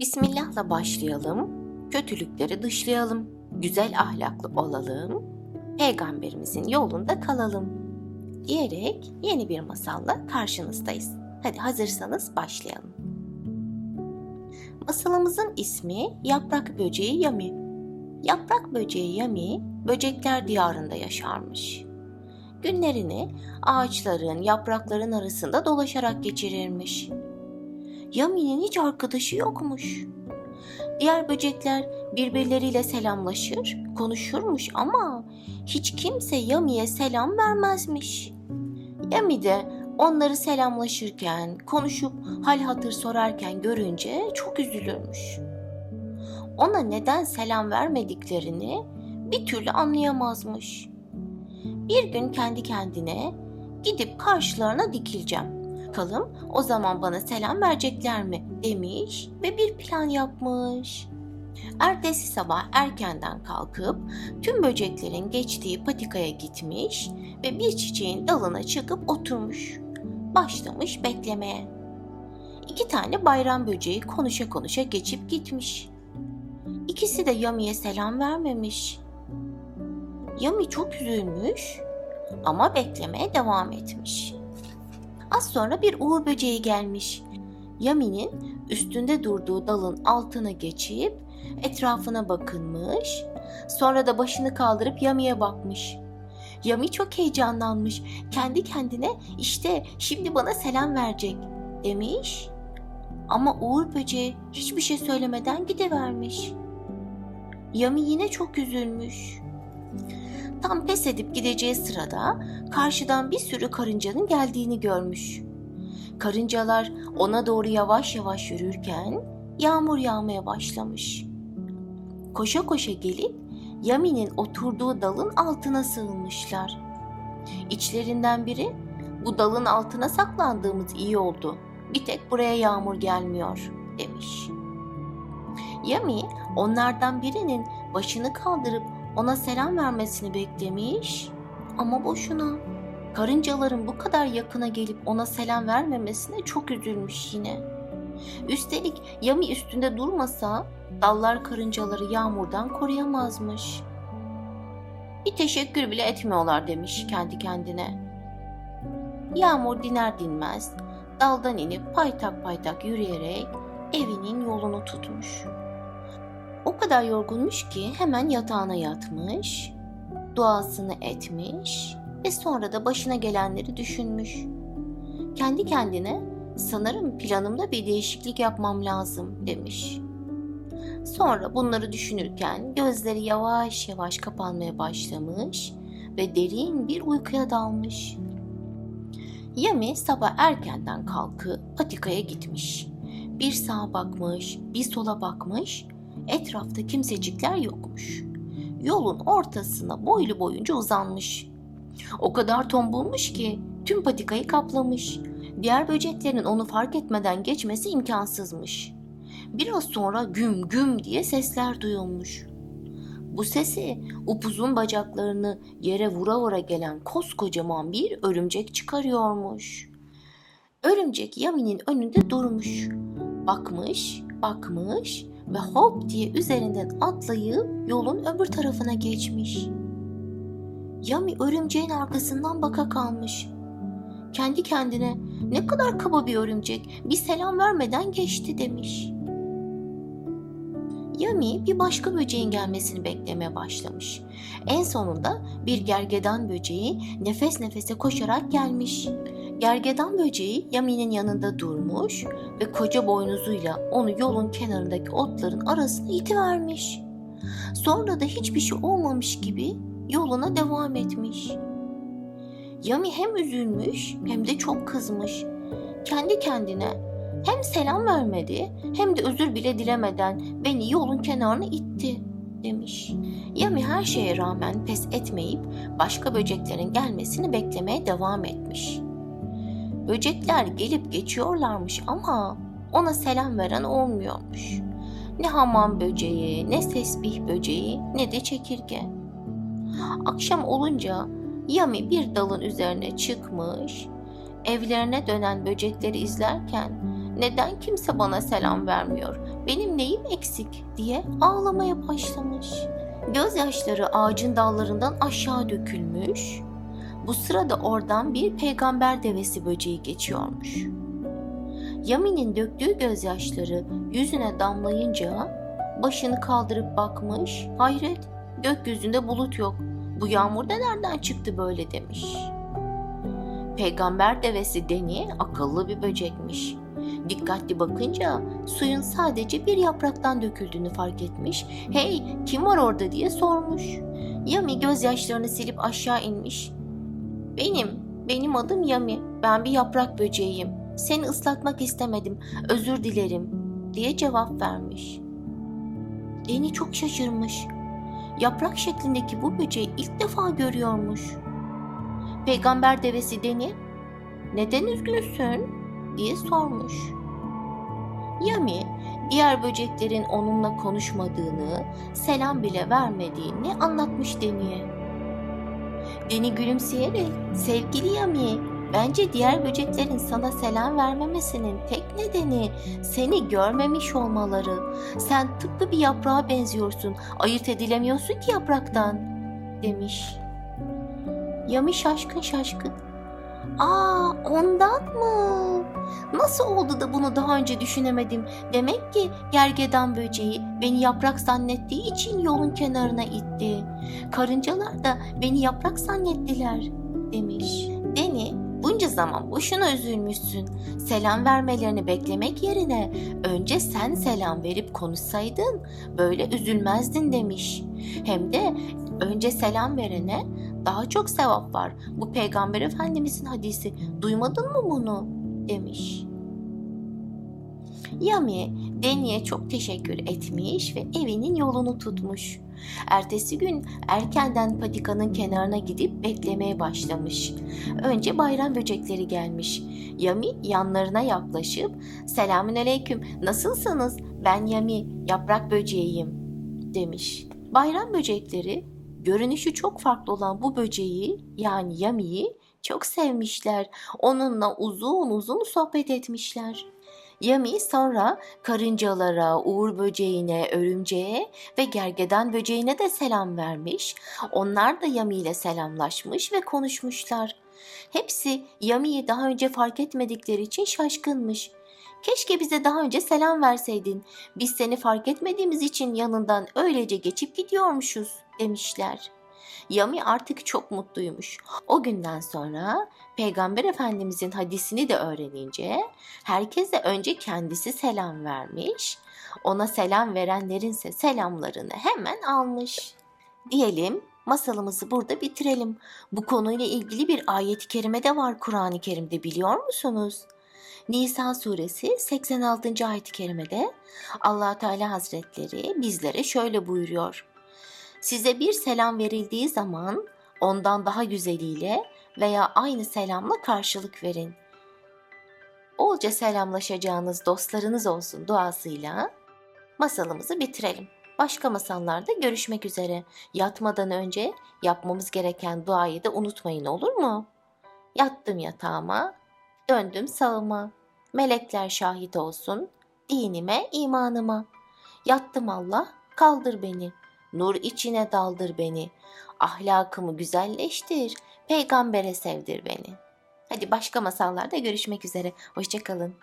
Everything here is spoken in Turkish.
Bismillah'la başlayalım, kötülükleri dışlayalım, güzel ahlaklı olalım, peygamberimizin yolunda kalalım diyerek yeni bir masalla karşınızdayız. Hadi hazırsanız başlayalım. Masalımızın ismi Yaprak Böceği Yami. Yaprak böceği Yami, böcekler diyarında yaşarmış. Günlerini ağaçların, yaprakların arasında dolaşarak geçirirmiş. Yami'nin hiç arkadaşı yokmuş. Diğer böcekler birbirleriyle selamlaşır, konuşurmuş ama hiç kimse Yami'ye selam vermezmiş. Yami de onları selamlaşırken, konuşup hal hatır sorarken görünce çok üzülürmüş. Ona neden selam vermediklerini bir türlü anlayamazmış. Bir gün kendi kendine gidip karşılarına dikileceğim. Bakalım o zaman bana selam verecekler mi demiş ve bir plan yapmış. Ertesi sabah erkenden kalkıp tüm böceklerin geçtiği patikaya gitmiş ve bir çiçeğin dalına çıkıp oturmuş. Başlamış beklemeye. İki tane bayram böceği konuşa konuşa geçip gitmiş. İkisi de Yami'ye selam vermemiş. Yami çok üzülmüş ama beklemeye devam etmiş. Az sonra bir uğur böceği gelmiş. Yami'nin üstünde durduğu dalın altına geçip etrafına bakınmış. Sonra da başını kaldırıp Yami'ye bakmış. Yami çok heyecanlanmış. Kendi kendine işte şimdi bana selam verecek demiş. Ama Uğur böceği hiçbir şey söylemeden gidivermiş. Yami yine çok üzülmüş. Tam pes edip gideceği sırada karşıdan bir sürü karıncanın geldiğini görmüş. Karıncalar ona doğru yavaş yavaş yürürken yağmur yağmaya başlamış. Koşa koşa gelip Yami'nin oturduğu dalın altına sığınmışlar. İçlerinden biri bu dalın altına saklandığımız iyi oldu. Bir tek buraya yağmur gelmiyor demiş. Yami onlardan birinin başını kaldırıp ona selam vermesini beklemiş ama boşuna. Karıncaların bu kadar yakına gelip ona selam vermemesine çok üzülmüş yine. Üstelik Yami üstünde durmasa dallar karıncaları yağmurdan koruyamazmış. Bir teşekkür bile etmiyorlar demiş kendi kendine. Yağmur diner dinmez daldan inip paytak paytak yürüyerek evinin yolunu tutmuş. O kadar yorgunmuş ki hemen yatağına yatmış, duasını etmiş ve sonra da başına gelenleri düşünmüş. Kendi kendine sanırım planımda bir değişiklik yapmam lazım demiş. Sonra bunları düşünürken gözleri yavaş yavaş kapanmaya başlamış ve derin bir uykuya dalmış. Yami sabah erkenden kalkıp patikaya gitmiş. Bir sağa bakmış, bir sola bakmış Etrafta kimsecikler yokmuş. Yolun ortasına boylu boyunca uzanmış. O kadar tombulmuş ki tüm patikayı kaplamış. Diğer böceklerin onu fark etmeden geçmesi imkansızmış. Biraz sonra güm güm diye sesler duyulmuş. Bu sesi upuzun bacaklarını yere vura vura gelen koskocaman bir örümcek çıkarıyormuş. Örümcek Yami'nin önünde durmuş. Bakmış, bakmış ve hop diye üzerinden atlayıp yolun öbür tarafına geçmiş. Yami örümceğin arkasından baka kalmış. Kendi kendine ne kadar kaba bir örümcek bir selam vermeden geçti demiş. Yami bir başka böceğin gelmesini beklemeye başlamış. En sonunda bir gergedan böceği nefes nefese koşarak gelmiş. Gergedan böceği Yami'nin yanında durmuş ve koca boynuzuyla onu yolun kenarındaki otların arasına itivermiş. Sonra da hiçbir şey olmamış gibi yoluna devam etmiş. Yami hem üzülmüş hem de çok kızmış. Kendi kendine hem selam vermedi hem de özür bile dilemeden beni yolun kenarına itti demiş. Yami her şeye rağmen pes etmeyip başka böceklerin gelmesini beklemeye devam etmiş. Böcekler gelip geçiyorlarmış ama ona selam veren olmuyormuş. Ne hamam böceği, ne sesbih böceği, ne de çekirge. Akşam olunca Yami bir dalın üzerine çıkmış, evlerine dönen böcekleri izlerken Neden kimse bana selam vermiyor? Benim neyim eksik diye ağlamaya başlamış. Gözyaşları ağacın dallarından aşağı dökülmüş. Bu sırada oradan bir peygamber devesi böceği geçiyormuş. Yami'nin döktüğü gözyaşları yüzüne damlayınca başını kaldırıp bakmış. Hayret, gökyüzünde bulut yok. Bu yağmur da nereden çıktı böyle demiş. Peygamber devesi Deni akıllı bir böcekmiş. Dikkatli bakınca suyun sadece bir yapraktan döküldüğünü fark etmiş. Hey kim var orada diye sormuş. Yami gözyaşlarını silip aşağı inmiş. Benim, benim adım Yami. Ben bir yaprak böceğiyim. Seni ıslatmak istemedim. Özür dilerim diye cevap vermiş. Deni çok şaşırmış. Yaprak şeklindeki bu böceği ilk defa görüyormuş. Peygamber devesi Deni, neden üzgünsün diye sormuş. Yami, diğer böceklerin onunla konuşmadığını, selam bile vermediğini anlatmış Deni'ye. Deni gülümseyerek, sevgili Yami, bence diğer böceklerin sana selam vermemesinin tek nedeni seni görmemiş olmaları. Sen tıpkı bir yaprağa benziyorsun, ayırt edilemiyorsun ki yapraktan, demiş. Yami şaşkın şaşkın. Aa ondan mı? Nasıl oldu da bunu daha önce düşünemedim? Demek ki gergedan böceği beni yaprak zannettiği için yolun kenarına itti. Karıncalar da beni yaprak zannettiler demiş. Deni bunca zaman boşuna üzülmüşsün. Selam vermelerini beklemek yerine önce sen selam verip konuşsaydın böyle üzülmezdin demiş. Hem de önce selam verene daha çok sevap var. Bu peygamber efendimizin hadisi. Duymadın mı bunu? demiş. Yami Deni'ye çok teşekkür etmiş ve evinin yolunu tutmuş. Ertesi gün erkenden patikanın kenarına gidip beklemeye başlamış. Önce bayram böcekleri gelmiş. Yami yanlarına yaklaşıp "Selamün aleyküm, nasılsınız? Ben Yami, yaprak böceğiyim." demiş. Bayram böcekleri görünüşü çok farklı olan bu böceği yani Yami'yi çok sevmişler. Onunla uzun uzun sohbet etmişler. Yami sonra karıncalara, uğur böceğine, örümceğe ve gergedan böceğine de selam vermiş. Onlar da Yami ile selamlaşmış ve konuşmuşlar. Hepsi Yami'yi daha önce fark etmedikleri için şaşkınmış. Keşke bize daha önce selam verseydin. Biz seni fark etmediğimiz için yanından öylece geçip gidiyormuşuz demişler. Yami artık çok mutluymuş. O günden sonra Peygamber Efendimizin hadisini de öğrenince herkese önce kendisi selam vermiş. Ona selam verenlerinse selamlarını hemen almış. Diyelim masalımızı burada bitirelim. Bu konuyla ilgili bir ayet-i kerime de var Kur'an-ı Kerim'de biliyor musunuz? Nisa suresi 86. ayet-i kerimede Allah Teala Hazretleri bizlere şöyle buyuruyor. Size bir selam verildiği zaman ondan daha güzeliyle veya aynı selamla karşılık verin. Bolca selamlaşacağınız dostlarınız olsun duasıyla masalımızı bitirelim. Başka masallarda görüşmek üzere. Yatmadan önce yapmamız gereken duayı da unutmayın olur mu? Yattım yatağıma, döndüm sağıma. Melekler şahit olsun, dinime, imanıma. Yattım Allah, kaldır beni. Nur içine daldır beni. Ahlakımı güzelleştir, peygambere sevdir beni. Hadi başka masallarda görüşmek üzere. Hoşçakalın.